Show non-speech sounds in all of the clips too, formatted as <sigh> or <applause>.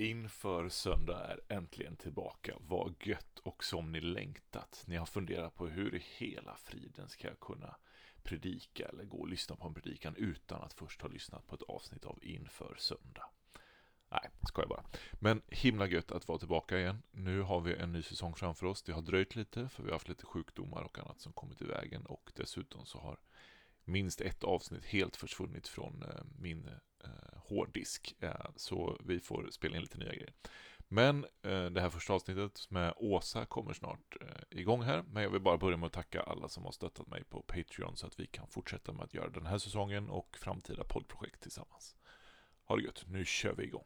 Inför söndag är äntligen tillbaka. Vad gött och som ni längtat. Ni har funderat på hur i hela friden ska jag kunna predika eller gå och lyssna på en predikan utan att först ha lyssnat på ett avsnitt av Inför söndag. Nej, ska jag bara. Men himla gött att vara tillbaka igen. Nu har vi en ny säsong framför oss. Det har dröjt lite för vi har haft lite sjukdomar och annat som kommit i vägen och dessutom så har minst ett avsnitt helt försvunnit från eh, min eh, eh, hårddisk. Eh, så vi får spela in lite nya grejer. Men eh, det här första avsnittet med Åsa kommer snart eh, igång här. Men jag vill bara börja med att tacka alla som har stöttat mig på Patreon så att vi kan fortsätta med att göra den här säsongen och framtida poddprojekt tillsammans. Ha det gött, nu kör vi igång.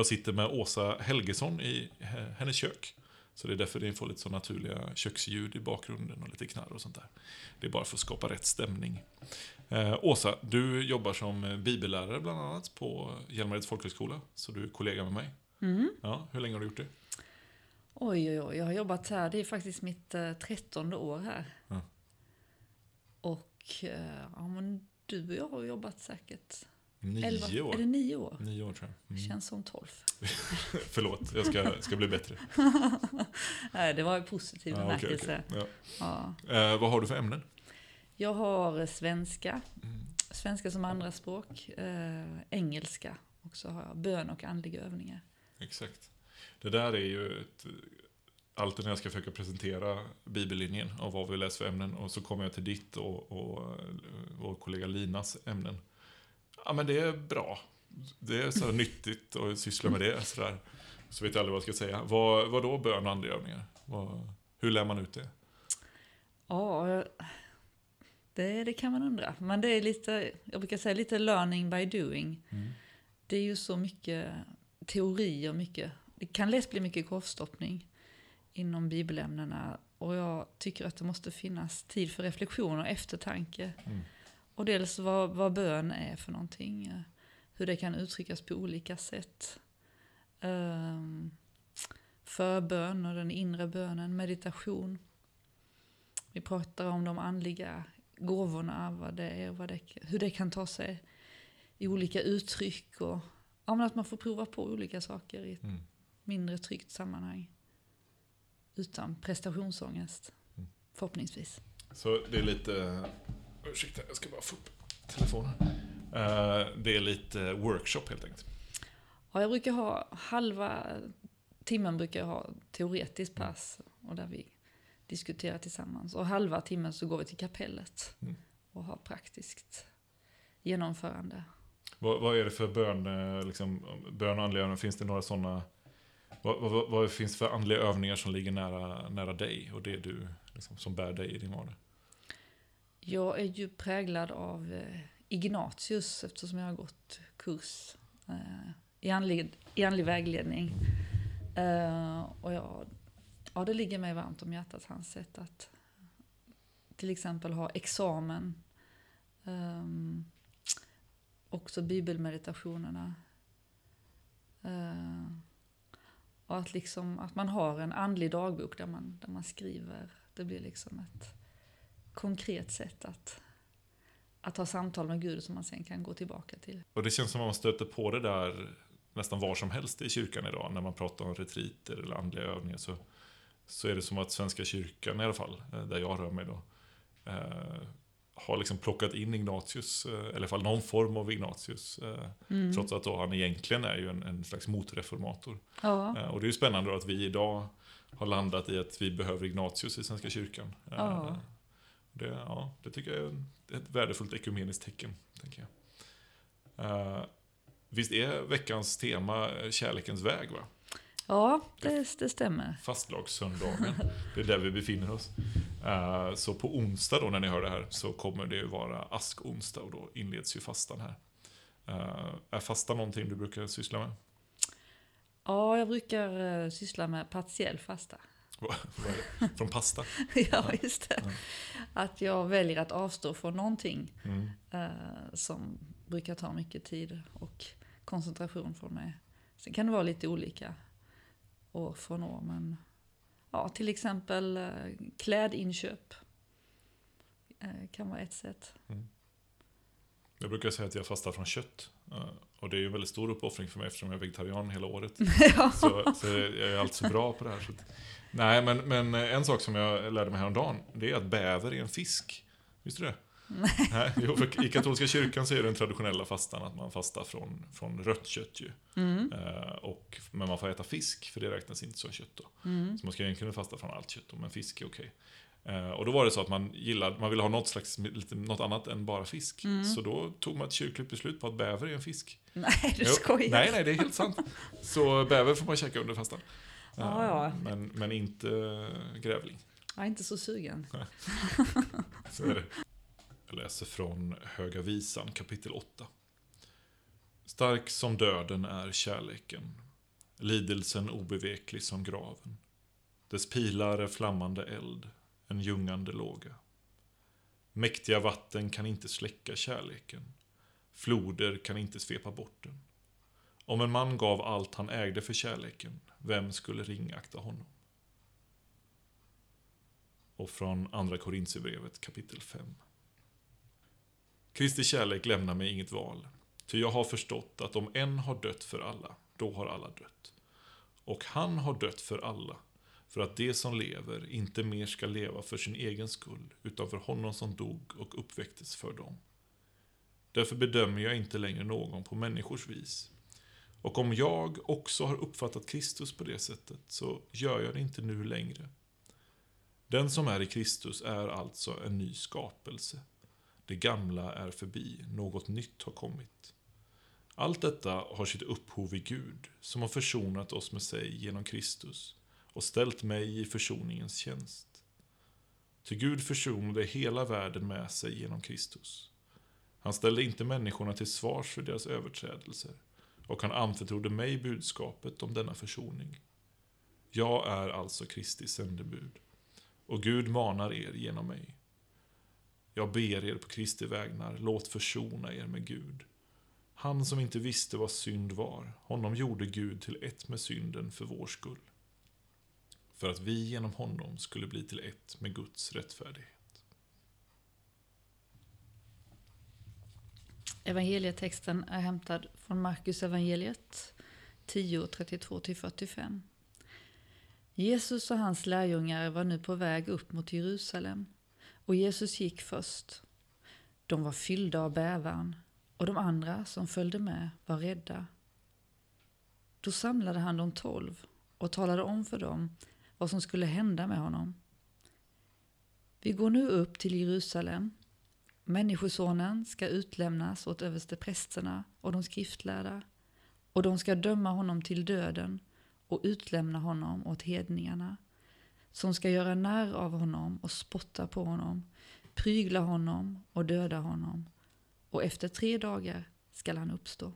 Jag sitter med Åsa Helgesson i hennes kök. Så det är därför ni får lite så naturliga köksljud i bakgrunden och lite knarr och sånt där. Det är bara för att skapa rätt stämning. Eh, Åsa, du jobbar som bibellärare bland annat på Hjälmareds folkhögskola. Så du är kollega med mig. Mm. Ja, hur länge har du gjort det? Oj, oj, oj. Jag har jobbat här. Det är faktiskt mitt eh, trettonde år här. Ja. Och eh, ja, men du och jag har jobbat säkert... Nio elva- år. Är det nio år? Nio år tror jag. Mm. Känns som tolv. <laughs> Förlåt, jag ska, ska bli bättre. <laughs> Nej, det var i positiv okej, bemärkelse. okej. Ja. Ja. Eh, vad har du för ämnen? Jag har svenska, Mm. svenska som andraspråk, eh, engelska och så har jag bön och andliga övningar. Exakt. Det där är ju ett, alltid när jag ska försöka presentera bibellinjen och vad vi läser för ämnen och så kommer jag till ditt och, och vår kollega Linas ämnen. Ja men det är bra. Det är så här nyttigt att syssla med det. Så, där. så vet jag aldrig vad jag ska säga. Vad, vad då bön och andliga övningar? Vad, hur lär man ut det? Ja, det, det kan man undra. Men det är lite, jag brukar säga lite learning by doing. Det är ju så mycket teori och mycket, det kan lätt bli mycket korvstoppning inom bibelämnena. Och jag tycker att det måste finnas tid för reflektion och eftertanke. Mm. Och dels vad, vad bön är för någonting. eh, Hur det kan uttryckas på olika sätt. Um, förbön och den inre bönen, meditation. Vi pratar om de andliga gåvorna, vad det är, vad det, hur det kan ta sig i olika uttryck. Och, ja, att man får prova på olika saker i ett Mm. mindre tryggt sammanhang. Utan prestationsångest, Mm. förhoppningsvis. Så det är lite... Ursäkta, jag ska bara få upp telefonen. Eh, det är lite workshop helt enkelt. Ja, jag brukar ha halva timmen brukar jag ha teoretiskt pass och där vi diskuterar tillsammans. Och halva timmen så går vi till kapellet Mm. och har praktiskt genomförande. Vad, vad är det för bön, eh, liksom, bön och andliga övningar? Finns det några sådana... Vad, vad, vad finns det för andliga övningar som ligger nära, nära dig och det du, liksom, som bär dig i din vardag? Jag är ju präglad av eh, Ignatius eftersom jag har gått kurs eh, i, andlig, i andlig vägledning. Eh, och jag, ja, det ligger mig varmt om hjärtat, hans sätt att till exempel ha examen. Också bibelmeditationerna. Och att, liksom, att man har en andlig dagbok där man, där man skriver. Det blir liksom ett konkret sätt att, att ha samtal med Gud som man sen kan gå tillbaka till. Och det känns som att man stöter på det där nästan var som helst i kyrkan idag. När man pratar om retriter eller andliga övningar så, så är det som att Svenska kyrkan i alla fall, eh, där jag rör mig då, eh, har liksom plockat in Ignatius, eh, eller i alla fall någon form av Ignatius. Eh, Mm. Trots att han egentligen är ju en, en slags motreformator. Ja, Och det är ju spännande att vi idag har landat i att vi behöver Ignatius i Svenska kyrkan. Ja. Det, ja, det tycker jag är ett värdefullt ekumeniskt tecken. Tänker jag. Eh, Visst är veckans tema eh, kärlekens väg? va? ja det, det stämmer. Fastlagssöndagen. Det är där vi befinner oss. Eh, Så på onsdag då när ni hör det här så kommer det ju vara askonsdag och då inleds ju fastan här. Eh, Är fasta någonting du brukar syssla med? Ja, jag brukar syssla med partiell fasta. Från pasta? <laughs> ja, just det. Att jag väljer att avstå från någonting Mm. eh, som brukar ta mycket tid och koncentration från mig. Sen kan det vara lite olika. år från år. Men ja, till exempel eh, klädinköp eh, kan vara ett sätt. Jag brukar säga att jag fastar från kött. Eh, Och det är ju en väldigt stor uppoffring för mig eftersom jag är vegetarian hela året. <laughs> ja. Så, så jag är alltså bra på det här. Så. Nej, men, men en sak som jag lärde mig häromdagen, det är att bäver är en fisk. Visste du det? Nej. Jo, för I katolska kyrkan så är den traditionella fastan att man fastar från, från rött kött ju. Mm. Eh, och, men man får äta fisk, för det räknas inte som kött då. Mm. Så man ska egentligen fasta från allt kött, då, men fisk är okej. Eh, och då var det så att man gillade, man ville ha något slags, något annat än bara fisk. Mm. Så då tog man ett kyrkligt beslut på att bäver är en fisk. Nej, du Jo, skojar. Nej, nej, det är helt sant. Så bäver får man käka under fastan. Ja, Eh, ja. Men, men inte grävling. Jag är inte så sugen. <laughs> Så är det. Jag läser från Höga Visan kapitel 8. Stark som döden är kärleken, lidelsen obeveklig som graven. Dess pilar är flammande eld, en ljungande låga. Mäktiga vatten kan inte släcka kärleken, floder kan inte svepa bort den. Om en man gav allt han ägde för kärleken, vem skulle ringakta honom? Och från Andra Korintierbrevet kapitel 5. Kristi kärlek lämnar mig inget val, ty jag har förstått att om en har dött för alla, då har alla dött. Och han har dött för alla, för att de som lever inte mer ska leva för sin egen skull, utan för honom som dog och uppväcktes för dem. Därför bedömer jag inte längre någon på människors vis. Och om jag också har uppfattat Kristus på det sättet, så gör jag det inte nu längre. Den som är i Kristus är alltså en ny skapelse. Det gamla är förbi, något nytt har kommit. Allt detta har sitt upphov i Gud, som har försonat oss med sig genom Kristus och ställt mig i försoningens tjänst. Ty Gud försonade hela världen med sig genom Kristus. Han ställde inte människorna till svars för deras överträdelser, och han anförtrodde mig budskapet om denna försoning. Jag är alltså Kristi sändebud, och Gud manar er genom mig. Jag ber er på Kristi vägnar, låt försona er med Gud. Han som inte visste vad synd var, honom gjorde Gud till ett med synden för vår skull. För att vi genom honom skulle bli till ett med Guds rättfärdighet. Evangelietexten är hämtad från Markus evangeliet 10, 32-45. Jesus och hans lärjungar var nu på väg upp mot Jerusalem och Jesus gick först. De var fyllda av bävan och de andra som följde med var rädda. Då samlade han de tolv och talade om för dem vad som skulle hända med honom. Vi går nu upp till Jerusalem Människosonen ska utlämnas åt översteprästerna och de skriftlärda och de ska döma honom till döden och utlämna honom åt hedningarna som ska göra narr av honom och spotta på honom, prygla honom och döda honom och efter tre dagar skall han uppstå.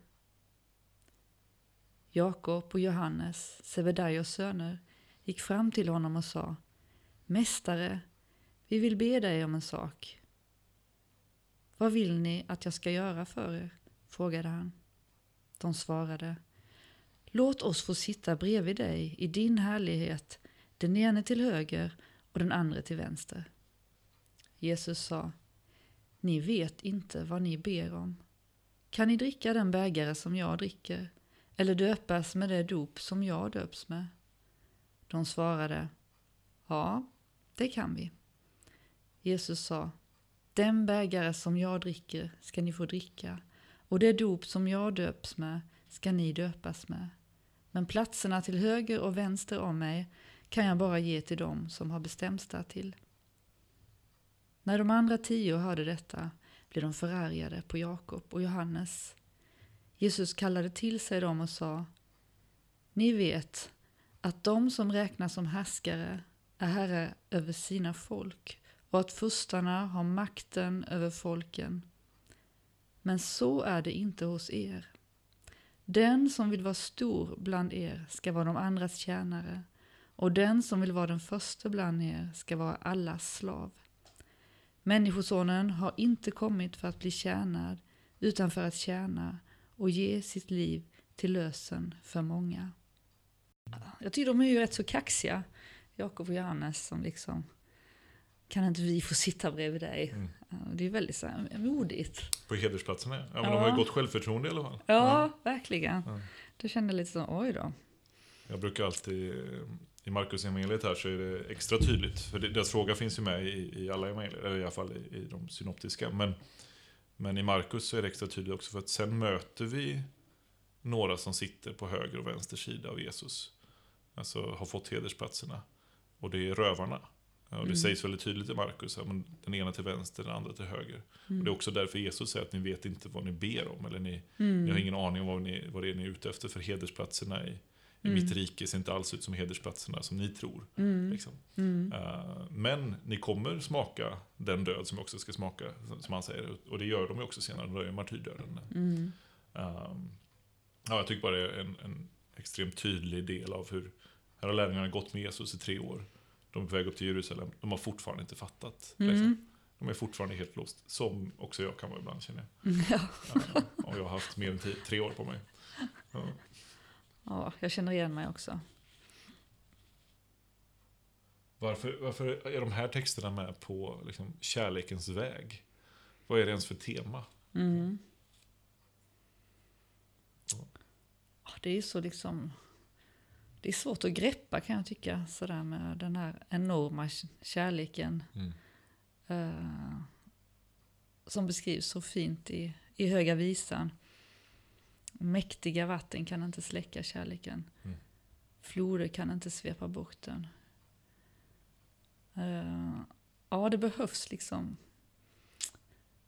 Jakob och Johannes, Sebedaios söner, gick fram till honom och sa Mästare, vi vill be dig om en sak. Vad vill ni att jag ska göra för er? frågade han. De svarade. Låt oss få sitta bredvid dig i din härlighet, den ene till höger och den andra till vänster. Jesus sa. Ni vet inte vad ni ber om. Kan ni dricka den bägare som jag dricker, eller döpas med det dop som jag döps med? De svarade. Ja, det kan vi. Jesus sa. Den bägare som jag dricker ska ni få dricka, och det dop som jag döps med ska ni döpas med. Men platserna till höger och vänster om mig kan jag bara ge till dem som har bestämts därtill. När de andra tio hörde detta blev de förargade på Jakob och Johannes. Jesus kallade till sig dem och sa Ni vet att de som räknas som härskare är herre över sina folk och att furstarna har makten över folken. Men så är det inte hos er. Den som vill vara stor bland er ska vara de andras tjänare, och den som vill vara den första bland er ska vara allas slav. Människosonen har inte kommit för att bli tjänad, utan för att tjäna och ge sitt liv till lösen för många. Jag tycker de är ju rätt så kaxiga, Jakob och Johannes, som liksom kan inte vi få sitta bredvid dig? Mm. Det är väldigt så här, modigt. På hedersplatserna, ja. ja men de har ju gott självförtroende i alla fall. Ja, verkligen. Ja. Du kände lite så, oj då. Jag brukar alltid, i Markus evangeliet här så är det extra tydligt, för deras fråga finns ju med i, i alla evangelier, eller i alla fall i, i de synoptiska. Men, men i Markus så är det extra tydligt också för att sen möter vi några som sitter på höger och vänster sida av Jesus. Alltså har fått hedersplatserna. Och det är rövarna. Och det Mm. sägs väldigt tydligt i Markus, den ena till vänster, den andra till höger. Och det är också därför Jesus säger att ni vet inte vad ni ber om, eller ni, Mm. ni har ingen aning om vad, ni, vad det är ni är ute efter, för hedersplatserna i, i Mm. mitt rike ser inte alls ut som hedersplatserna som ni tror. Mm. Liksom. Mm. Eh, men ni kommer smaka den död som också ska smaka, som han säger. Och det gör de ju också senare, då är martyrdöden. Mm. Ehm, ja, jag tycker bara det är en, en extremt tydlig del av hur här har lärjungarna gått med Jesus i tre år. De är på väg upp till Jerusalem, de har fortfarande inte fattat. Liksom. Mm. De är fortfarande helt låst, som också jag kan vara ibland känner jag. Mm. Ja. Eh, och jag har haft mer än tio, tre år på mig. Ja. ja, jag känner igen mig också. Varför, varför är de här texterna med på liksom, kärlekens väg? Vad är det ens för tema? Mm. Ja, Det är så liksom... Det är svårt att greppa kan jag tycka, sådär med den här enorma kärleken. eh, som beskrivs så fint i, i Höga Visan. Mäktiga vatten kan inte släcka kärleken. Mm. Floder kan inte svepa bort den. Eh, ja, det behövs liksom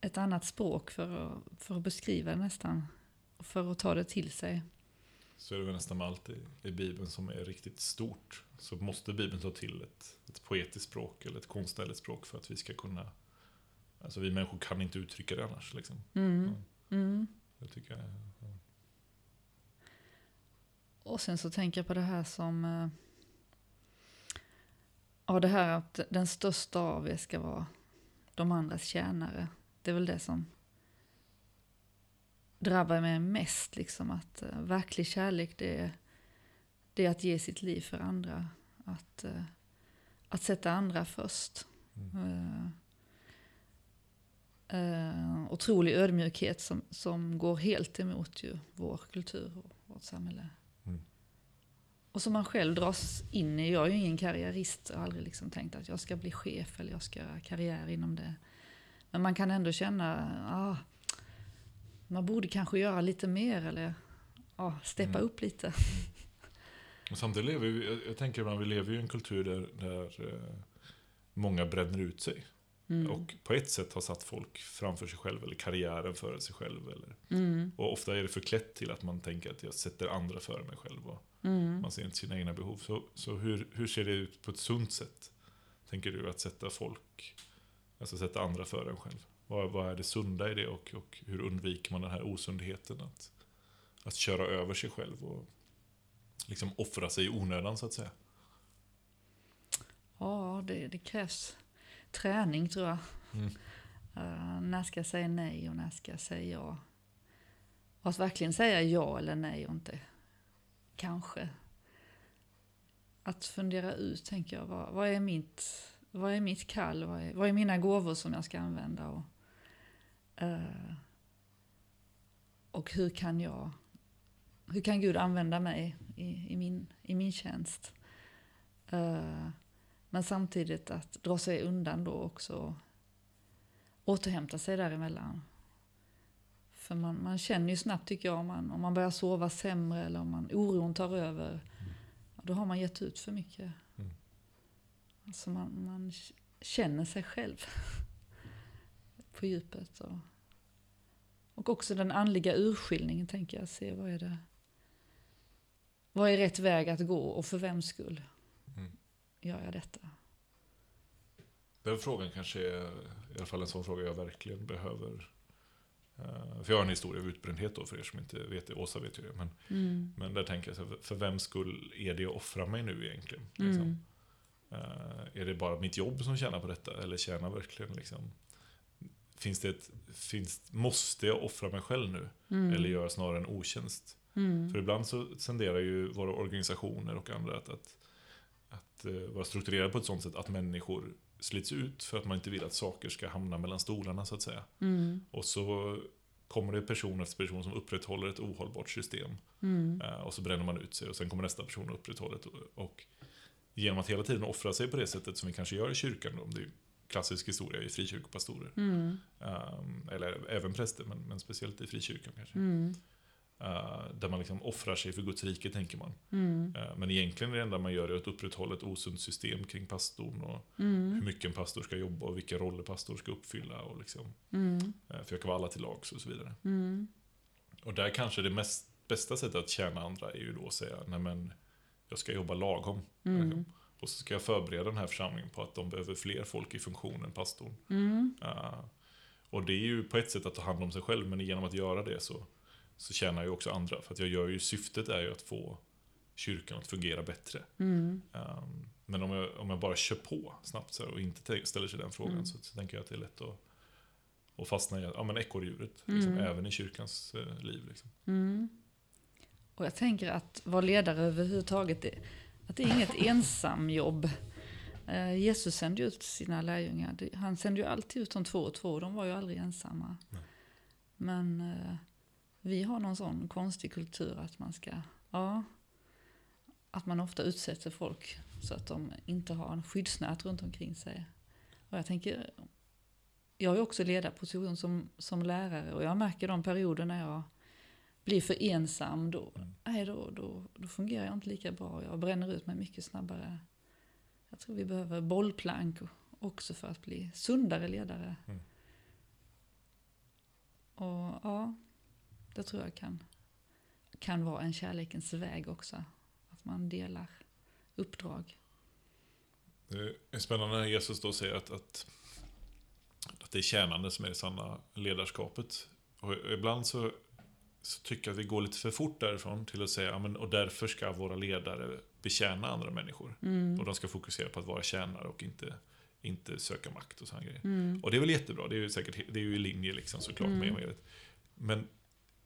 ett annat språk för att, för att beskriva det nästan. Och för att ta det till sig. Så är det väl nästan med allt i, i Bibeln som är riktigt stort. Så måste Bibeln ta till ett, ett poetiskt språk eller ett konstnärligt språk för att vi ska kunna... Alltså vi människor kan inte uttrycka det annars. Liksom. Mm. Mm. Det tycker jag. Ja. Och sen så tänker jag på det här som... eh, Ja, det här att den största av er ska vara de andras tjänare. Det är väl det som drabbar mig mest. Liksom att uh, verklig kärlek det är, det är att ge sitt liv för andra. Att, eh, att sätta andra först. Mm. Uh, uh, otrolig ödmjukhet som, som går helt emot ju vår kultur och vårt samhälle. Mm. Och som man själv dras in i. Jag är ju ingen karriärist och har aldrig liksom tänkt att jag ska bli chef eller jag ska göra karriär inom det. Men man kan ändå känna, ah, man borde kanske göra lite mer eller ah, steppa Mm. upp lite. Och samtidigt lever vi, jag, tänker ibland, vi lever ju i en kultur där, där eh, många bränner ut sig. Mm. Och på ett sätt har satt folk framför sig själv, eller karriären före sig själv. Eller, Mm. och ofta är det förklätt till att man tänker att jag sätter andra före mig själv. Och Mm. man ser inte sina egna behov. Så, så hur, hur ser det ut på ett sunt sätt? Tänker du att sätta folk, alltså sätta andra före en själv? Vad, vad är det sunda i det och, och hur undviker man den här osundheten? Att, att köra över sig själv och liksom offra sig i onödan så att säga. Ja, det, det krävs träning tror jag. Mm. Eh, när ska jag säga nej och när ska jag säga ja? Och att verkligen säga ja eller nej och inte kanske. Att fundera ut, tänker jag, vad, vad, är, mitt, vad är mitt kall? Vad är, vad är mina gåvor som jag ska använda? Och, eh, och hur kan jag, hur kan Gud använda mig i, i, min, i min tjänst? Eh, men samtidigt att dra sig undan då också återhämta sig däremellan. För man, man känner ju snabbt tycker jag om man, om man börjar sova sämre eller om man, oron tar över. Då har man gett ut för mycket. Mm. Alltså man, man känner sig själv <laughs> på djupet. Och, och också den andliga urskiljningen tänker jag. Se vad är det? Vad är rätt väg att gå och för vems skull Mm. gör jag detta? Den frågan kanske är i alla fall en sån fråga jag verkligen behöver. eh, För jag har en historia av utbrändhet då, för er som inte vet det. Åsa vet ju det. Men, Mm. men där tänker jag, så här, för vems skull är det jag offrar mig nu egentligen? Liksom? Mm. Eh, är det bara mitt jobb som tjänar på detta? Eller tjänar verkligen liksom... Finns det ett, finns, måste jag offra mig själv nu? Mm. Eller göra snarare en otjänst? Mm. För ibland så tenderar ju våra organisationer och andra att, att, att eh, vara strukturerade på ett sånt sätt att människor slits ut för att man inte vill att saker ska hamna mellan stolarna så att säga. Mm. Och så kommer det person efter person som upprätthåller ett ohållbart system. Eh, och så bränner man ut sig och sen kommer nästa person och upprätthåller det. Och genom att hela tiden offra sig på det sättet som vi kanske gör i kyrkan, då, det klassisk historia i frikyrkopastorer. Mm. Um, eller även präster, men, men speciellt i frikyrkan kanske. Mm. Uh, där man liksom offrar sig för Guds rike, tänker man. Mm. Uh, men egentligen är det enda man gör är att upprätthålla ett osunt system kring pastorn och Mm. hur mycket en pastor ska jobba och vilka roller pastor ska uppfylla och liksom, Mm. uh, försöka vara alla till lags och så vidare. Mm. Och där kanske det mest, bästa sättet att tjäna andra är ju då att säga, nej men, jag ska jobba lagom. Mm. Och så ska jag förbereda den här församlingen på att de behöver fler folk i funktion än pastorn. Mm. Uh, och det är ju på ett sätt att ta hand om sig själv, men genom att göra det så, så tjänar jag också andra. För att jag gör ju, syftet är ju att få kyrkan att fungera bättre. Mm. Um, men om jag, om jag bara kör på snabbt så här, och inte te- ställer sig den frågan Mm. så, så tänker jag att det är lätt att, att fastna i ja, men ekorrhjulet. Liksom, Mm. även i kyrkans eh, liv. Liksom. Mm. Och jag tänker att vara ledare överhuvudtaget, att det är inget ensamjobb. Eh, Jesus sände ut sina lärjungar. Han sände ju alltid ut de två och två. De var ju aldrig ensamma. Nej. Men eh, vi har någon sån konstig kultur att man ska, ja, att man ofta utsätter folk så att de inte har en skyddsnät runt omkring sig. Och jag tänker, jag har ju också ledarposition som, som lärare och jag märker de perioder när jag blir för ensam, då, Mm. nej, då, då, då fungerar jag inte lika bra. Jag bränner ut mig mycket snabbare. Jag tror vi behöver bollplank också för att bli sundare ledare. Mm. Och ja, det tror jag kan, kan vara en kärlekens väg också. Att man delar uppdrag. Det är spännande när Jesus då säger att, att, att det är tjänande som är det sanna ledarskapet. Och ibland så, så tycker jag att vi går lite för fort därifrån till att säga ja, men, och därför ska våra ledare betjäna andra människor. Mm. Och de ska fokusera på att vara tjänare och inte, inte söka makt och sådana grejer. Mm. Och det är väl jättebra, det är ju säkert det är ju i linje liksom såklart med Mm. evangeliet. Men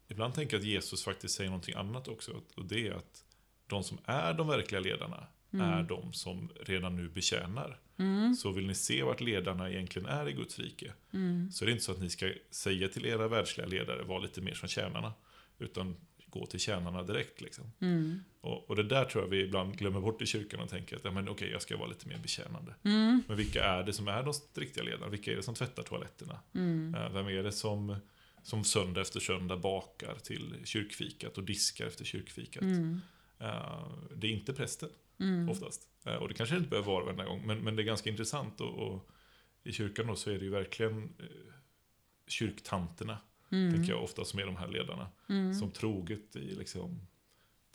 ibland tänker jag att Jesus faktiskt säger någonting annat också. Och det är att de som är de verkliga ledarna Mm. är de som redan nu betjänar. Mm. Så vill ni se vart ledarna egentligen är i Guds rike, Mm. så är det inte så att ni ska säga till era världsliga ledare, var lite mer som tjänarna. Utan gå till tjänarna direkt. Liksom. Mm. Och, och det där tror jag vi ibland glömmer bort i kyrkan och tänker att ja, men, okej, jag ska vara lite mer betjänande. Mm. Men vilka är det som är de riktiga ledarna? Vilka är det som tvättar toaletterna? Mm. Eh, Vem är det som, som söndag efter söndag bakar till kyrkfikat och diskar efter kyrkfikat? Mm. Eh, Det är inte prästen Mm. oftast. Eh, Och det kanske det inte behöver vara varenda gång, men, men det är ganska intressant. Och, och I kyrkan då så är det ju verkligen kyrktanterna, Mm. tänker jag ofta, som är de här ledarna. Mm. Som troget i liksom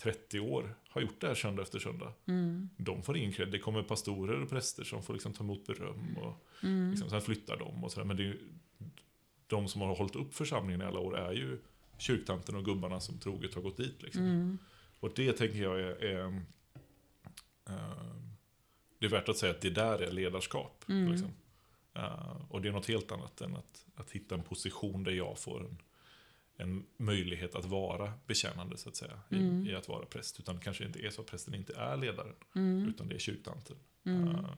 30 år har gjort det här söndag efter söndag. Mm. De får ingen cred. Det kommer pastorer och präster som får liksom ta emot beröm. Och Mm. liksom, sen flyttar de och sådär. Men det är de som har hållit upp församlingen i alla år är ju kyrktanten och gubbarna som troget har gått dit. Liksom. Mm. Och det tänker jag är, är eh, det är värt att säga att det där är ledarskap. Mm. Liksom. Eh, och det är något helt annat än att, att hitta en position där jag får en, en möjlighet att vara betjänande så att säga. I, Mm. i att vara präst. Utan det kanske inte är så att prästen inte är ledaren. Mm. Utan det är kyrktanten. Mm. Eh,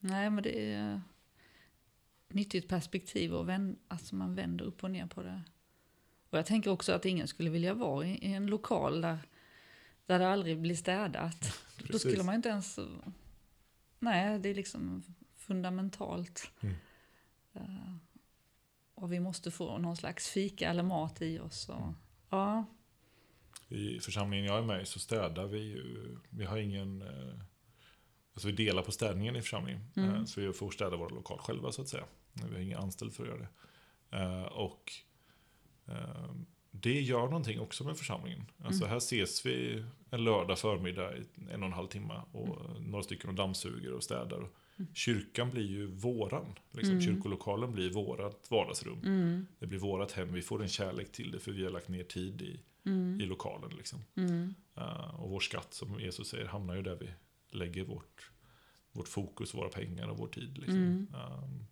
Nej, men det är nyttigt perspektiv och vänd, alltså man vänder upp och ner på det. Och jag tänker också att ingen skulle vilja vara i, i en lokal där, där det aldrig blir städat. <laughs> Då skulle man inte ens... Nej, det är liksom fundamentalt. Mm. Eh, och vi måste få någon slags fika eller mat i oss. Och, Mm. Ja, I församlingen jag är med i så städar vi ju. Vi har ingen... eh, Alltså vi delar på städningen i församlingen. Mm. Eh, Så vi får städa våra lokal själva så att säga. Vi har ingen anställd för att göra det. Och det gör någonting också med församlingen. Alltså Mm. här ses vi en lördag förmiddag i en och en halv timme. Och några stycken och dammsuger och städar. Kyrkan blir ju våran. Liksom. Mm. Kyrkolokalen blir vårat vardagsrum. mm, Det blir vårat hem. Vi får en kärlek till det för vi har lagt ner tid i, mm, i lokalen. Liksom. Uh, och vår skatt, som Jesus säger, hamnar ju där vi lägger vårt, vårt fokus, våra pengar och vår tid. Liksom. Um,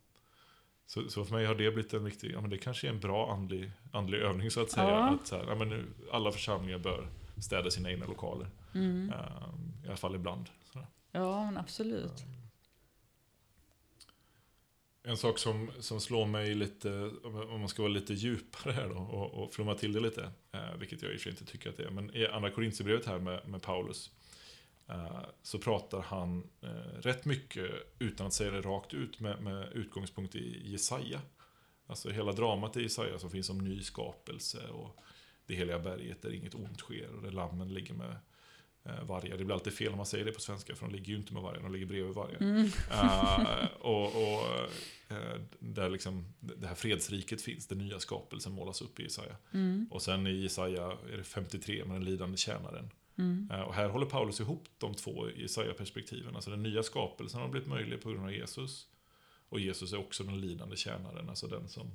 Så, så för mig har det blivit en viktig, ja men det kanske är en bra andlig, andlig övning så att säga. Ja. Att så här, ja, men nu, alla församlingar bör städa sina egna lokaler. Ehm, I alla fall ibland. Så. Ja, absolut. En sak som, som slår mig lite, om man ska vara lite djupare här då och, och flumma till det lite, eh, vilket jag i och för sig inte tycker att det är, men i andra Korintierbrevet här med, med Paulus, eh, så pratar han eh, rätt mycket, utan att säga det rakt ut, med, med utgångspunkt i Jesaja. Alltså hela dramat i Jesaja som finns om ny skapelse och det heliga berget där inget ont sker och där lammen ligger med vargar. Det blir alltid fel om man säger det på svenska, för de ligger ju inte med vargar, de ligger bredvid vargar. Mm. Eh, och och eh, där liksom det här fredsriket finns, den nya skapelsen målas upp i Jesaja. Mm. Och sen i Jesaja är det 53 med den lidande tjänaren. Mm. Eh, och här håller Paulus ihop de två Jesaja-perspektiven. Alltså den nya skapelsen har blivit möjlig på grund av Jesus. Och Jesus är också den lidande tjänaren, alltså den som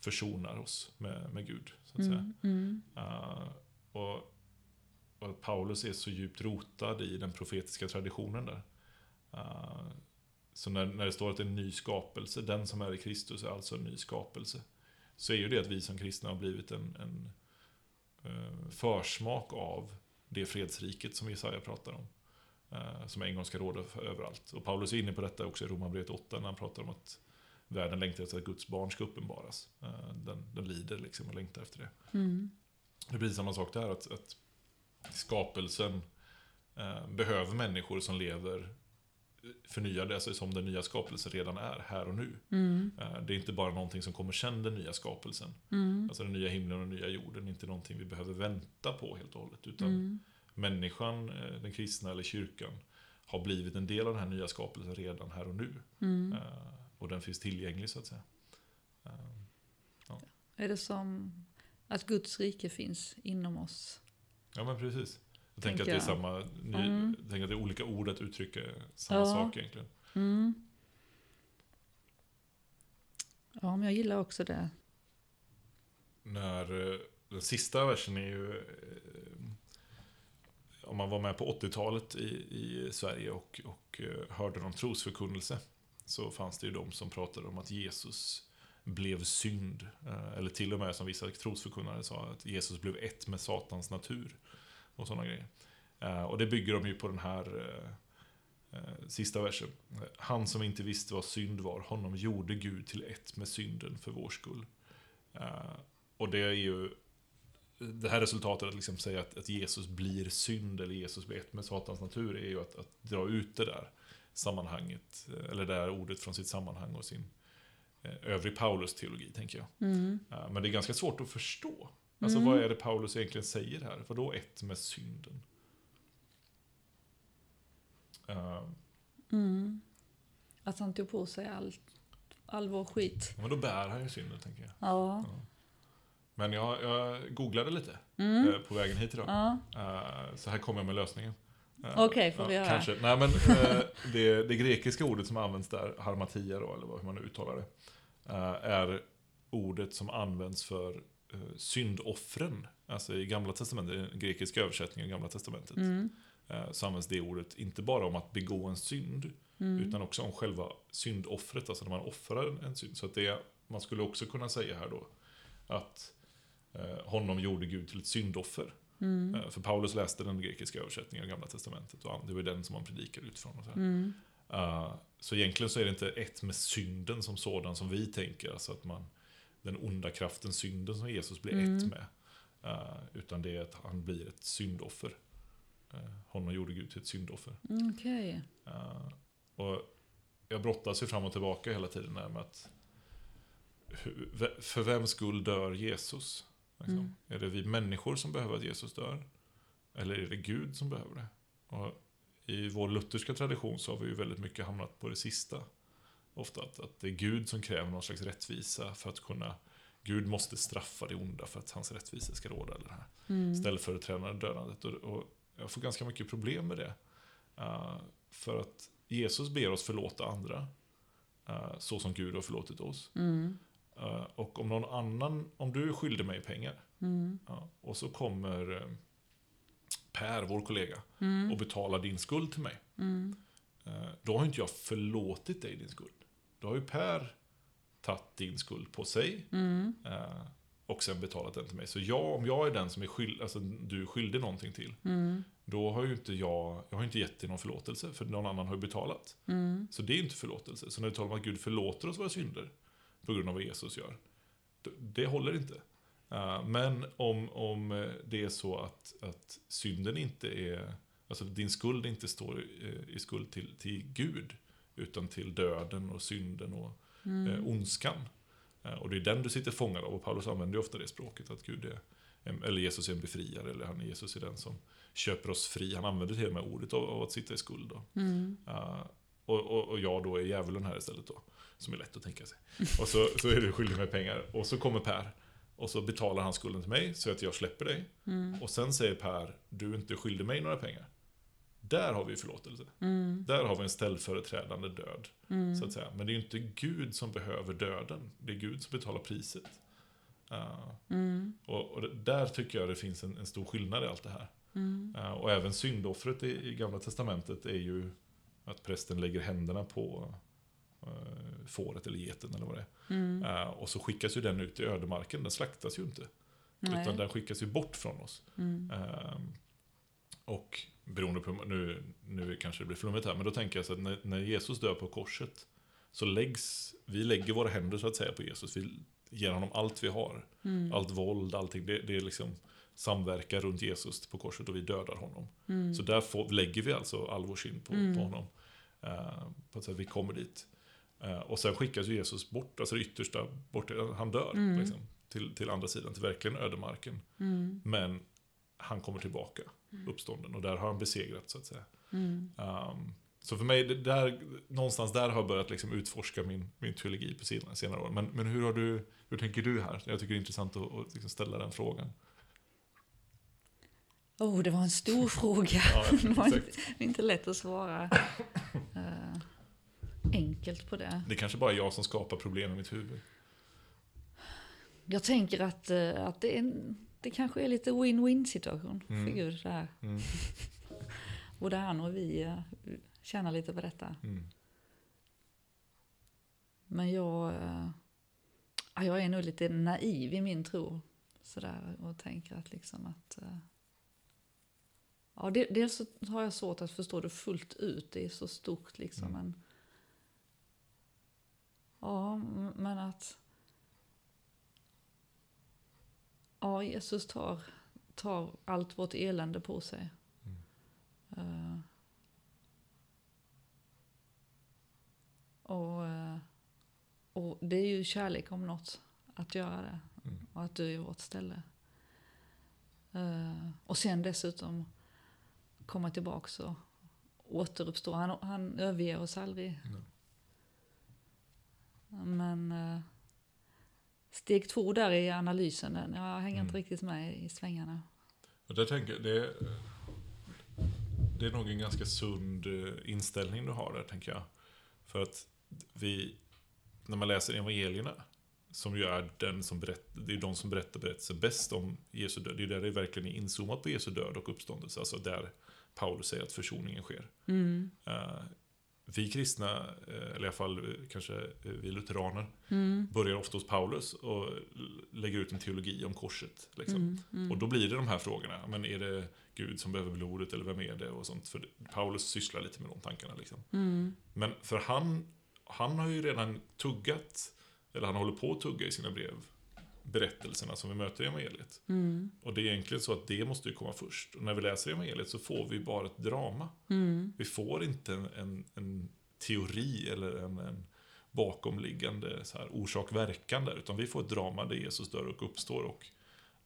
försonar oss med, med Gud. Så att säga. Mm. Mm. Eh, och, och att Paulus är så djupt rotad i den profetiska traditionen där. Eh, så när, när det står att det är en ny skapelse, den som är i Kristus är alltså en ny skapelse. Så är ju det att vi som kristna har blivit en, en eh, försmak av det fredsriket som Jesaja pratar om. eh, som en gång ska råda överallt. Och Paulus är inne på detta också i Romarbrevet 8 när han pratar om att världen längtar efter att Guds barn ska uppenbaras. Den, den lider liksom och längtar efter det. Mm. Det blir samma sak där, att, att skapelsen eh, behöver människor som lever förnyade, alltså som den nya skapelsen redan är, här och nu. Mm. Eh, det är inte bara någonting som kommer sen den nya skapelsen. Mm. Alltså den nya himlen och den nya jorden, inte någonting vi behöver vänta på helt och hållet. Utan Mm. människan, eh, den kristna eller kyrkan, har blivit en del av den här nya skapelsen redan här och nu. Mm. Eh, och den finns tillgänglig så att säga. Eh, Är det som att Guds rike finns inom oss? Ja men precis. Jag Tänker tänker att det är samma, ny, Mm. jag tänker att det är olika ord att uttrycka samma Ja. sak egentligen. Mm. Ja, men jag gillar också det. När eh, den sista versen är ju, eh, om man var med på 80-talet i, i Sverige och, och eh, hörde någon trosförkunnelse, så fanns det ju de som pratade om att Jesus blev synd. Eh, eller till och med som vissa trosförkunnare sa, att Jesus blev ett med Satans natur. Och sådana grejer. Eh, och det bygger de ju på den här eh, sista versen. Han som inte visste vad synd var, honom gjorde Gud till ett med synden för vår skull. Och det är ju det här resultatet att liksom säga att, att Jesus blir synd eller Jesus blir ett med Satans natur är ju att, att dra ut det där sammanhanget, eller det där ordet från sitt sammanhang och sin eh, övrig Paulus-teologi, tänker jag. Mm. Eh, Men det är ganska svårt att förstå. Alltså Mm. vad är det Paulus egentligen säger här? Vadå ett med synden? Eh, Mm. Att han tog på sig allt, all vår skit. Men då bär han ju synden, tänker jag. Ja. Men jag, jag googlade lite Mm. på vägen hit idag. Ja. Så här kommer jag med lösningen. Okej, får vi höra. Kanske. Nej, men <laughs> eh, det, det grekiska ordet som används där, harmatia då, eller hur man nu uttalar det, eh, är ordet som används för eh, syndoffren. Alltså i Gamla Testamentet, i den grekiska översättningen av Gamla Testamentet, Mm. så används det ordet inte bara om att begå en synd, Mm. utan också om själva syndoffret, alltså när man offrar en, synd. Så att det, man skulle också kunna säga här då, att honom gjorde Gud till ett syndoffer. Mm. Eh, För Paulus läste den grekiska översättningen av Gamla Testamentet och det var den som han predikade utifrån. Och så. Mm. Eh, så egentligen så är det inte ett med synden som sådan som vi tänker, alltså att man, den onda kraften, synden som Jesus blir Mm. ett med. Eh, utan det är att han blir ett syndoffer. Uh, honom gjorde Gud till ett syndoffer. Mm. Eh, och jag brottas ju fram och tillbaka hela tiden där med att för vems skull dör Jesus? Liksom? Mm. Är det vi människor som behöver att Jesus dör? Eller är det Gud som behöver det? Och I vår lutherska tradition så har vi ju väldigt mycket hamnat på det sista. Ofta att, att det är Gud som kräver någon slags rättvisa för att kunna Gud måste straffa det onda för att hans rättvisa ska råda. Eller det här Mm. ställföreträdande dödandet. Och, och jag får ganska mycket problem med det. Eh, för att Jesus ber oss förlåta andra, eh, så som Gud har förlåtit oss. Mm. Eh, och om någon annan, om du skyllde mig pengar, Mm. ja, och så kommer eh, Per, vår kollega, Mm. och betalar din skuld till mig. Mm. Eh, då har inte jag förlåtit dig din skuld. Då har ju Per tagit din skuld på sig. Mm. Och sen betalat den till mig. Så jag, om jag är den som är skyld, alltså, du är skyldig någonting till. Mm. Då har ju inte jag, jag har inte gett dig någon förlåtelse. För någon annan har ju betalat. Mm. Så det är inte förlåtelse. Så när vi talar om att Gud förlåter oss våra synder. På grund av vad Jesus gör. Det håller inte. Eh, men om, om eh, det är så att, att synden inte är, alltså din skuld inte står eh, i skuld till, till Gud. Utan till döden och synden och eh, ondskan. Eh, och det är den du sitter fångad av. Och Paulus använder ju ofta det språket. Att Gud är, eller Jesus är en befriare. Eller han, Jesus är den som köper oss fri. Han använder till och med ordet av, av att sitta i skuld. Då. Mm. Uh, och, och, och jag då är djävulen här istället då. Som är lätt att tänka sig. Och så, så är du skyldig mig pengar. Och så kommer Per. Och så betalar han skulden till mig så att jag släpper dig. Mm. Och sen säger Per, du är inte skyldig mig några pengar. Där har vi förlåtelse. Mm. Där har vi en ställföreträdande död. Så att säga. Men det är ju inte Gud som behöver döden. Det är Gud som betalar priset. Uh, Mm. och, och där tycker jag det finns en, en stor skillnad i allt det här. Mm. Uh, och även syndoffret i, i Gamla Testamentet är ju att prästen lägger händerna på uh, fåret eller geten eller vad det är. Mm. Uh, och så skickas ju den ut i ödemarken, den slaktas ju inte. Nej. Utan den skickas ju bort från oss. Mm. Ehm, och beroende på, nu, nu kanske det blir flummigt här, men då tänker jag så att när, när Jesus dör på korset så läggs, vi lägger våra händer så att säga på Jesus. Vi ger honom allt vi har. Mm. Allt våld, allting. Det, det är liksom samverkar runt Jesus på korset och vi dödar honom. Mm. Så där får, lägger vi alltså all vår synd på, Mm. på honom. Uh, på att säga, vi kommer dit. Eh, och sen skickas ju Jesus bort, alltså det yttersta, bort, han dör Mm. liksom, till, till andra sidan, till verkligen ödemarken. Mm. Men han kommer tillbaka, uppstånden, och där har han besegrat så att säga. Mm. Um, så för mig, där, någonstans där har jag börjat liksom utforska min, min teologi på senare, senare år. Men, men hur, har du, hur tänker du här? Jag tycker det är intressant att, att liksom ställa den frågan. Oh, det var en stor <laughs> fråga. Ja, <laughs> det inte, inte lätt att svara <coughs> eh, enkelt på det. Det är kanske bara jag som skapar problem i mitt huvud. Jag tänker att, eh, att det, är det kanske är lite win-win situation Mm. för Gud. Det här. Mm. Både <laughs> han och vi eh, tjänar lite på detta. Mm. Men jag, eh, ja, jag är nog lite naiv i min tro. Sådär, och tänker att liksom att... Ja, dels så har jag svårt att förstå det fullt ut. Det är så stort liksom. Mm. Men, ja, men att... Ja, Jesus tar, tar allt vårt elände på sig. Eh, och, eh, och det är ju kärlek om något att göra det. Mm. Och att du är vårt ställe. Eh, och sen dessutom komma tillbaka och återuppstå. Han, han överger oss aldrig. Nej. Men eh, steg två där i analysen, den- jag hänger inte Mm. riktigt med i svängarna. Och där tänker det, det är nog en ganska sund eh, inställning du har där, tänker jag. För att vi, när man läser evangelierna, som ju är den som berättar, det är de som berättar berättelsen bäst om Jesu död. Det är där det verkligen är inzoomat på Jesu död och uppståndelse. Alltså där Paulus säger att försoningen sker. Mm. Eh, vi kristna, eh, eller i alla fall eh, kanske eh, vi lutheraner, Mm. börjar ofta hos Paulus och lägger ut en teologi om korset. Liksom. Mm. Mm. Och då blir det de här frågorna. Men är det Gud som behöver blodet eller vem är det? Och sånt. För Paulus sysslar lite med de tankarna. Liksom. Mm. Men för han, han har ju redan tuggat, eller han håller på att tugga i sina brev, berättelserna som vi möter i evangeliet. Mm. Och det är egentligen så att det måste ju komma först. Och när vi läser evangeliet så får vi bara ett drama. Mm. Vi får inte en, en, en teori eller en, en bakomliggande orsak-verkan där. Utan vi får ett drama där Jesus dör och uppstår och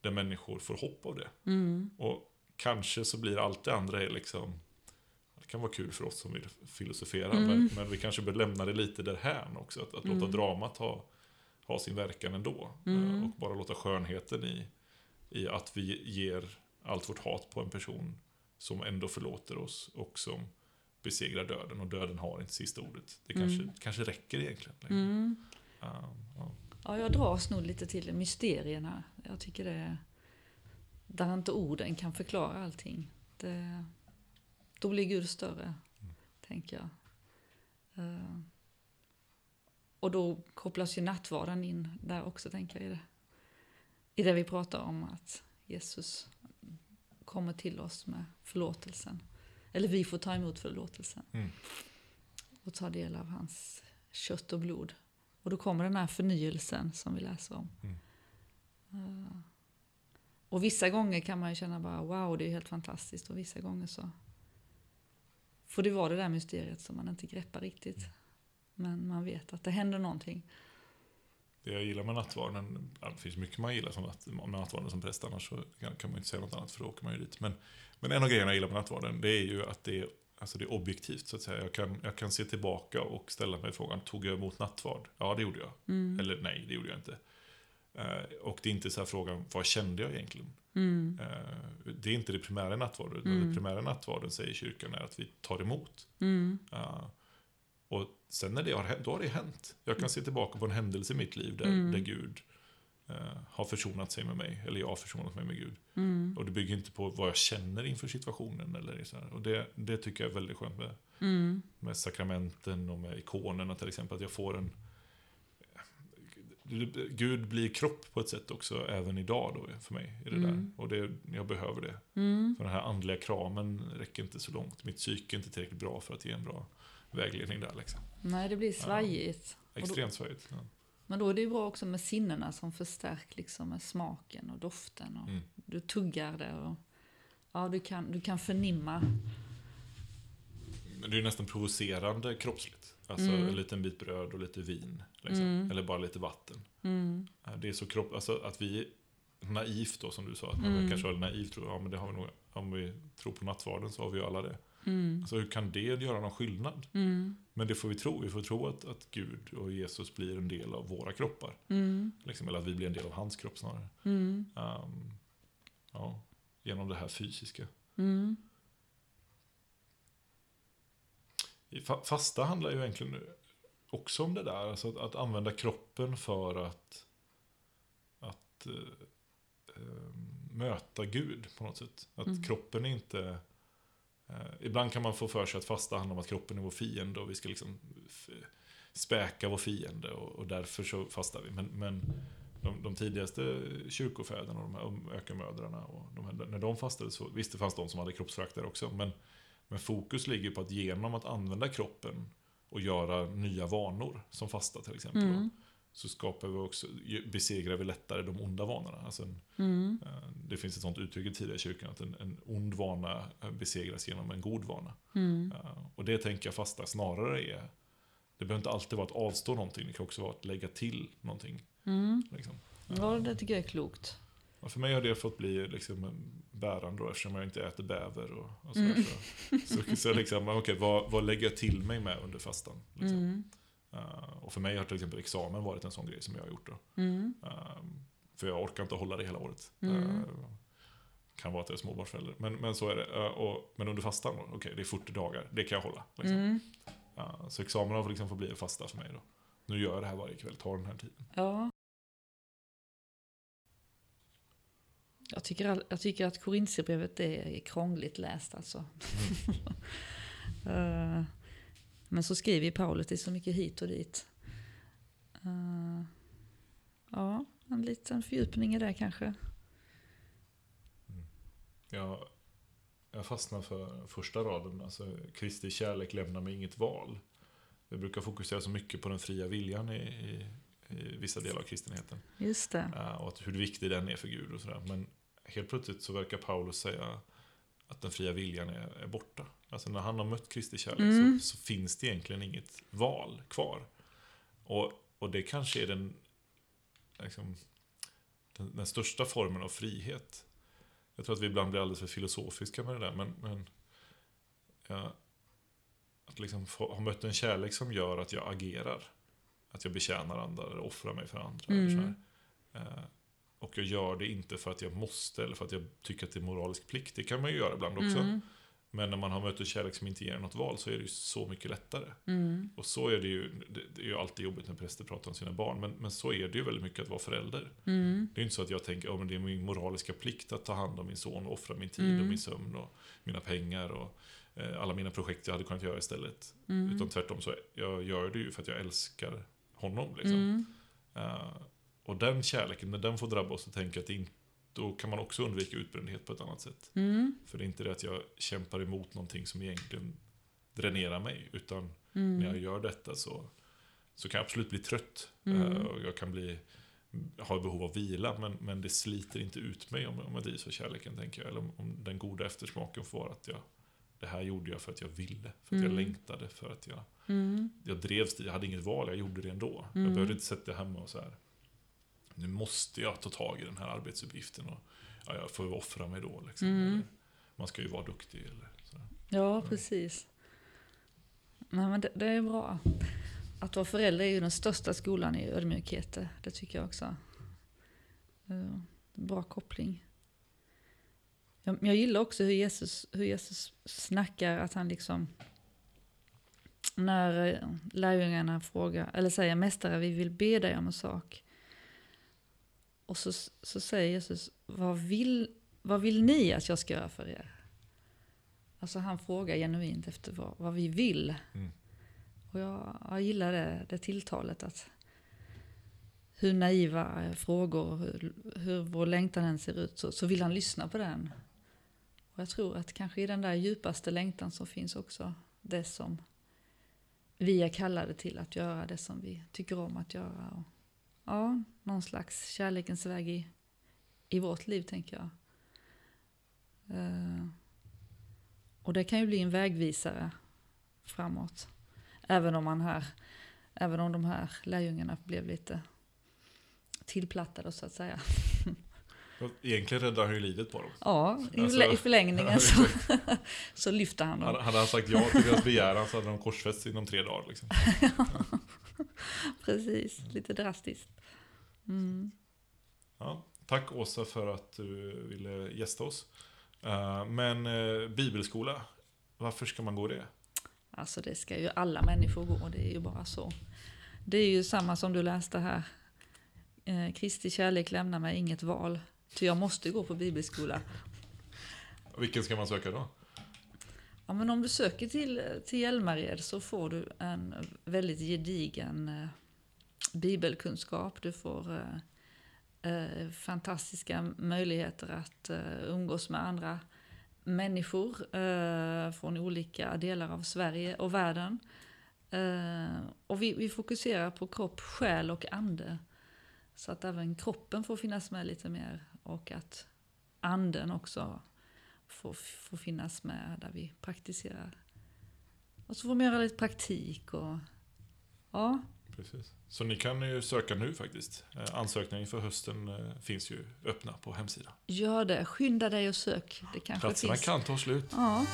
där människor får hopp av det. Mm. Och kanske så blir allt det andra är liksom det kan vara kul för oss som vill filosofera, Mm. men, men vi kanske bör lämna det lite därhän också. Att, att låta Mm. dramat ha, ha sin verkan ändå. Mm. Eh, Och bara låta skönheten i, i att vi ger allt vårt hat på en person som ändå förlåter oss och som besegrar döden. Och döden har inte sista ordet. Det kanske, Mm. kanske räcker egentligen. Mm. Ja, ja. Ja, jag dras nog lite till mysterierna. Jag tycker det är... Där inte orden kan förklara allting. Det, då blir Gud större, tänker jag. Eh, och då kopplas ju nattvarden in där också, tänker jag. I det, I det vi pratar om, att Jesus kommer till oss med förlåtelsen. Eller vi får ta emot förlåtelsen. Mm. Och ta del av hans kött och blod. Och då kommer den här förnyelsen som vi läser om. Mm. Uh, och vissa gånger kan man ju känna bara wow, det är helt fantastiskt. Och vissa gånger så får det vara det där mysteriet som man inte greppar riktigt. Men man vet att det händer någonting. Det jag gillar med nattvarden, det finns mycket man gillar som natt, med nattvarden som präst, annars så kan, kan man inte säga något annat för då åker man ju dit. Men, men en av grejerna jag gillar med nattvarden, det är ju att det är, alltså det är objektivt så att säga. Jag kan, jag kan se tillbaka och ställa mig frågan, tog jag emot nattvard? Ja, det gjorde jag. Mm. Eller nej, det gjorde jag inte. Eh, och det är inte så här frågan, vad kände jag egentligen? Mm. Eh, det är inte det primära i nattvarden. Mm. Det primära i nattvarden, säger kyrkan, är att vi tar emot. Uh, och sen när det har hänt, då har det hänt. Jag kan se tillbaka på en händelse i mitt liv där, Mm. där Gud uh, har försonat sig med mig, eller jag har försonat mig med Gud. Mm. Och det bygger inte på vad jag känner inför situationen. Eller så här. Och det, det tycker jag är väldigt skönt med, Mm. med sakramenten och med ikonerna till exempel. Att jag får en... Gud blir kropp på ett sätt också, även idag då för mig. I det Mm. där. Och det, jag behöver det. Mm. För den här andliga kramen räcker inte så långt. Mitt psyke är inte tillräckligt bra för att ge en bra vägledning där. Liksom. Nej, det blir svajigt. Då- Extremt svajigt. Ja. Men då är det ju bra också med sinnena som förstärks liksom med smaken och doften. Och Mm. Du tuggar det och ja, du, kan, du kan förnimma. Men det är ju nästan provocerande kroppsligt. Alltså Mm. en liten bit bröd och lite vin. Liksom. Mm. Eller bara lite vatten. Mm. Ja, Det är så kropp... Alltså att vi naivt då, som du sa. Att man Mm. kanske var naiv tror jag. Ja, men det har vi nog. Om vi tror på nattvarden så har vi ju alla det. Mm. Alltså hur kan det göra någon skillnad? Mm. Men det får vi tro. Vi får tro att, att Gud och Jesus blir en del av våra kroppar. Mm. Liksom, eller att vi blir en del av hans kropp snarare. Mm. Ehm, ja, genom det här fysiska. Mm. Fasta handlar ju egentligen också om det där. Alltså att, att använda kroppen för att, att eh, möta Gud på något sätt. Att Mm. kroppen är inte... Eh, ibland kan man få för sig att fasta handlar om att kroppen är vår fiende och vi ska liksom späka vår fiende och, och därför så fastar vi. Men, men de, de tidigaste kyrkofäderna och de här um-, ökenmödrarna, och de här, när de fastade så, visst det fanns de som hade kroppsförakt där också, men, men fokus ligger på att genom att använda kroppen och göra nya vanor, som fasta till exempel, Mm så skapar vi också, besegrar vi lättare de onda vanorna. Alltså en, Mm. eh, det finns ett sånt uttryck i tidiga kyrkan, att en, en ond vana eh, besegras genom en god vana. Mm. Eh, Och det tänker jag fasta snarare är, det behöver inte alltid vara att avstå någonting, det kan också vara att lägga till någonting. Mm. Liksom. Ja, det tycker jag är klokt. Och för mig har det fått bli liksom bärande då, eftersom jag inte äter bäver och, och sådär. Mm. Så, så, så liksom, okej, vad, vad lägger jag till mig med under fastan? Liksom. Eh, och för mig har till exempel examen varit en sån grej som jag har gjort. Då. Mm. Eh, för jag orkar inte hålla det hela året. Mm. Eh, kan vara att jag är småbarnsförälder. Men, men så är det. Eh, och, men under fastan, då, okej, det är 40 dagar. Det kan jag hålla. Liksom. Mm. Så examen har liksom fått bli en fasta för mig då. Nu gör jag det här varje kväll, tar den här tiden. Ja. Jag tycker, all- jag tycker att Korintierbrevet är krångligt läst alltså. <laughs> Eh, Men så skriver ju Paulus det är så mycket hit och dit. Eh, Ja, en liten fördjupning i det kanske. Jag, jag fastnar för första raden, alltså Kristi kärlek lämnar mig inget val. Vi brukar fokusera så mycket på den fria viljan i, i, i vissa delar av kristenheten. Just det. Eh, och att hur viktig den är för Gud och sådär. Men helt plötsligt så verkar Paulus säga att den fria viljan är, är borta. Alltså när han har mött Kristi kärlek Mm. så, så finns det egentligen inget val kvar. Och, och det kanske är den, liksom, den, den största formen av frihet. Jag tror att vi ibland blir alldeles för filosofiska med det där, men, men ja, att liksom få, ha mött en kärlek som gör att jag agerar. Att jag betjänar andra eller offrar mig för andra. Eller så här. Eh, och jag gör det inte för att jag måste eller för att jag tycker att det är moralisk plikt. Det kan man ju göra ibland också. Mm. Men när man har mött en kärlek som inte ger något val så är det ju så mycket lättare. Mm. Och så är det ju, det, är ju alltid jobbigt när präster pratar om sina barn, men, men så är det ju väldigt mycket att vara förälder. Mm. Det är ju inte så att jag tänker att det är min moraliska plikt att ta hand om min son och offra min tid Mm. och min sömn och mina pengar och eh, alla mina projekt jag hade kunnat göra istället. Mm. Utan tvärtom så jag gör det ju för att jag älskar honom. Liksom. Mm. Och den kärleken, när den får drabba oss, så tänker jag att det inte, då kan man också undvika utbrändhet på ett annat sätt. Mm. För det är inte det att jag kämpar emot någonting som egentligen dränerar mig, utan Mm. när jag gör detta så, så kan jag absolut bli trött. Mm. eh, Och jag kan bli, ha behov av vila, men, men det sliter inte ut mig om, om jag drivs av kärleken, tänker jag. Eller om, om den goda eftersmaken får att jag, det här gjorde jag för att jag ville, för att jag Mm. längtade, för att jag, Mm. jag drevs jag hade inget val, jag gjorde det ändå. Mm. Jag behövde inte sätta hemma och så här. Nu måste jag ta tag i den här arbetsuppgiften och ja, jag får offra mig då. Liksom. Mm. Eller, man ska ju vara duktig. Eller, så. Ja, precis. Nej, men det, det är bra. Att vara förälder är ju den största skolan i ödmjukhet. det- Det tycker jag också. Eh, Bra koppling. Jag, jag gillar också hur Jesus, hur Jesus snackar, att han liksom... När eh, lärjungarna frågar, eller säger mästare, vi vill be dig om en sak. Och så, så säger Jesus, vad vill, vad vill ni att jag ska göra för er? Alltså han frågar genuint efter vad, vad vi vill. Mm. Och jag, jag gillar det, det tilltalet. att Hur naiva frågor, och hur, hur vår längtan än ser ut, så, så vill han lyssna på den. Och jag tror att kanske i den där djupaste längtan så finns också det som vi är kallade till att göra, det som vi tycker om att göra. Och, ja, någon slags kärlekens väg i, i vårt liv, tänker jag. Eh, och det kan ju bli en vägvisare framåt. Även om man här, även om de här lärjungarna blev lite tillplattade så att säga. Egentligen räddar han ju livet på dem. Ja, i, Alltså- i förlängningen <laughs> så, så lyfter han dem. hade han sagt ja till deras begäran så hade de korsfästs inom tre dagar. Liksom. <laughs> Precis, lite drastiskt. Mm. Ja, tack Åsa för att du ville gästa oss. Eh, Men eh, bibelskola, varför ska man gå det? Alltså det ska ju alla människor gå, det är ju bara så. Det är ju samma som du läste här. Eh, Kristi kärlek lämnar mig inget val. Ty jag måste gå på bibelskola. Vilken ska man söka då? Ja, men om du söker till, till Hjälmared så får du en väldigt gedigen eh, bibelkunskap. Du får eh, eh, fantastiska möjligheter att eh, umgås med andra människor eh, från olika delar av Sverige och världen. Eh, och vi, vi fokuserar på kropp, själ och ande. Så att även kroppen får finnas med lite mer och att anden också får, får finnas med där vi praktiserar. Och så får man göra lite praktik och ja, Precis. Så ni kan ju söka nu faktiskt. Eh, Ansökningen för hösten eh, finns ju öppna på hemsidan. gör det. Skynda dig och sök. Det kanske Platserna finns. kan ta slut. Ja,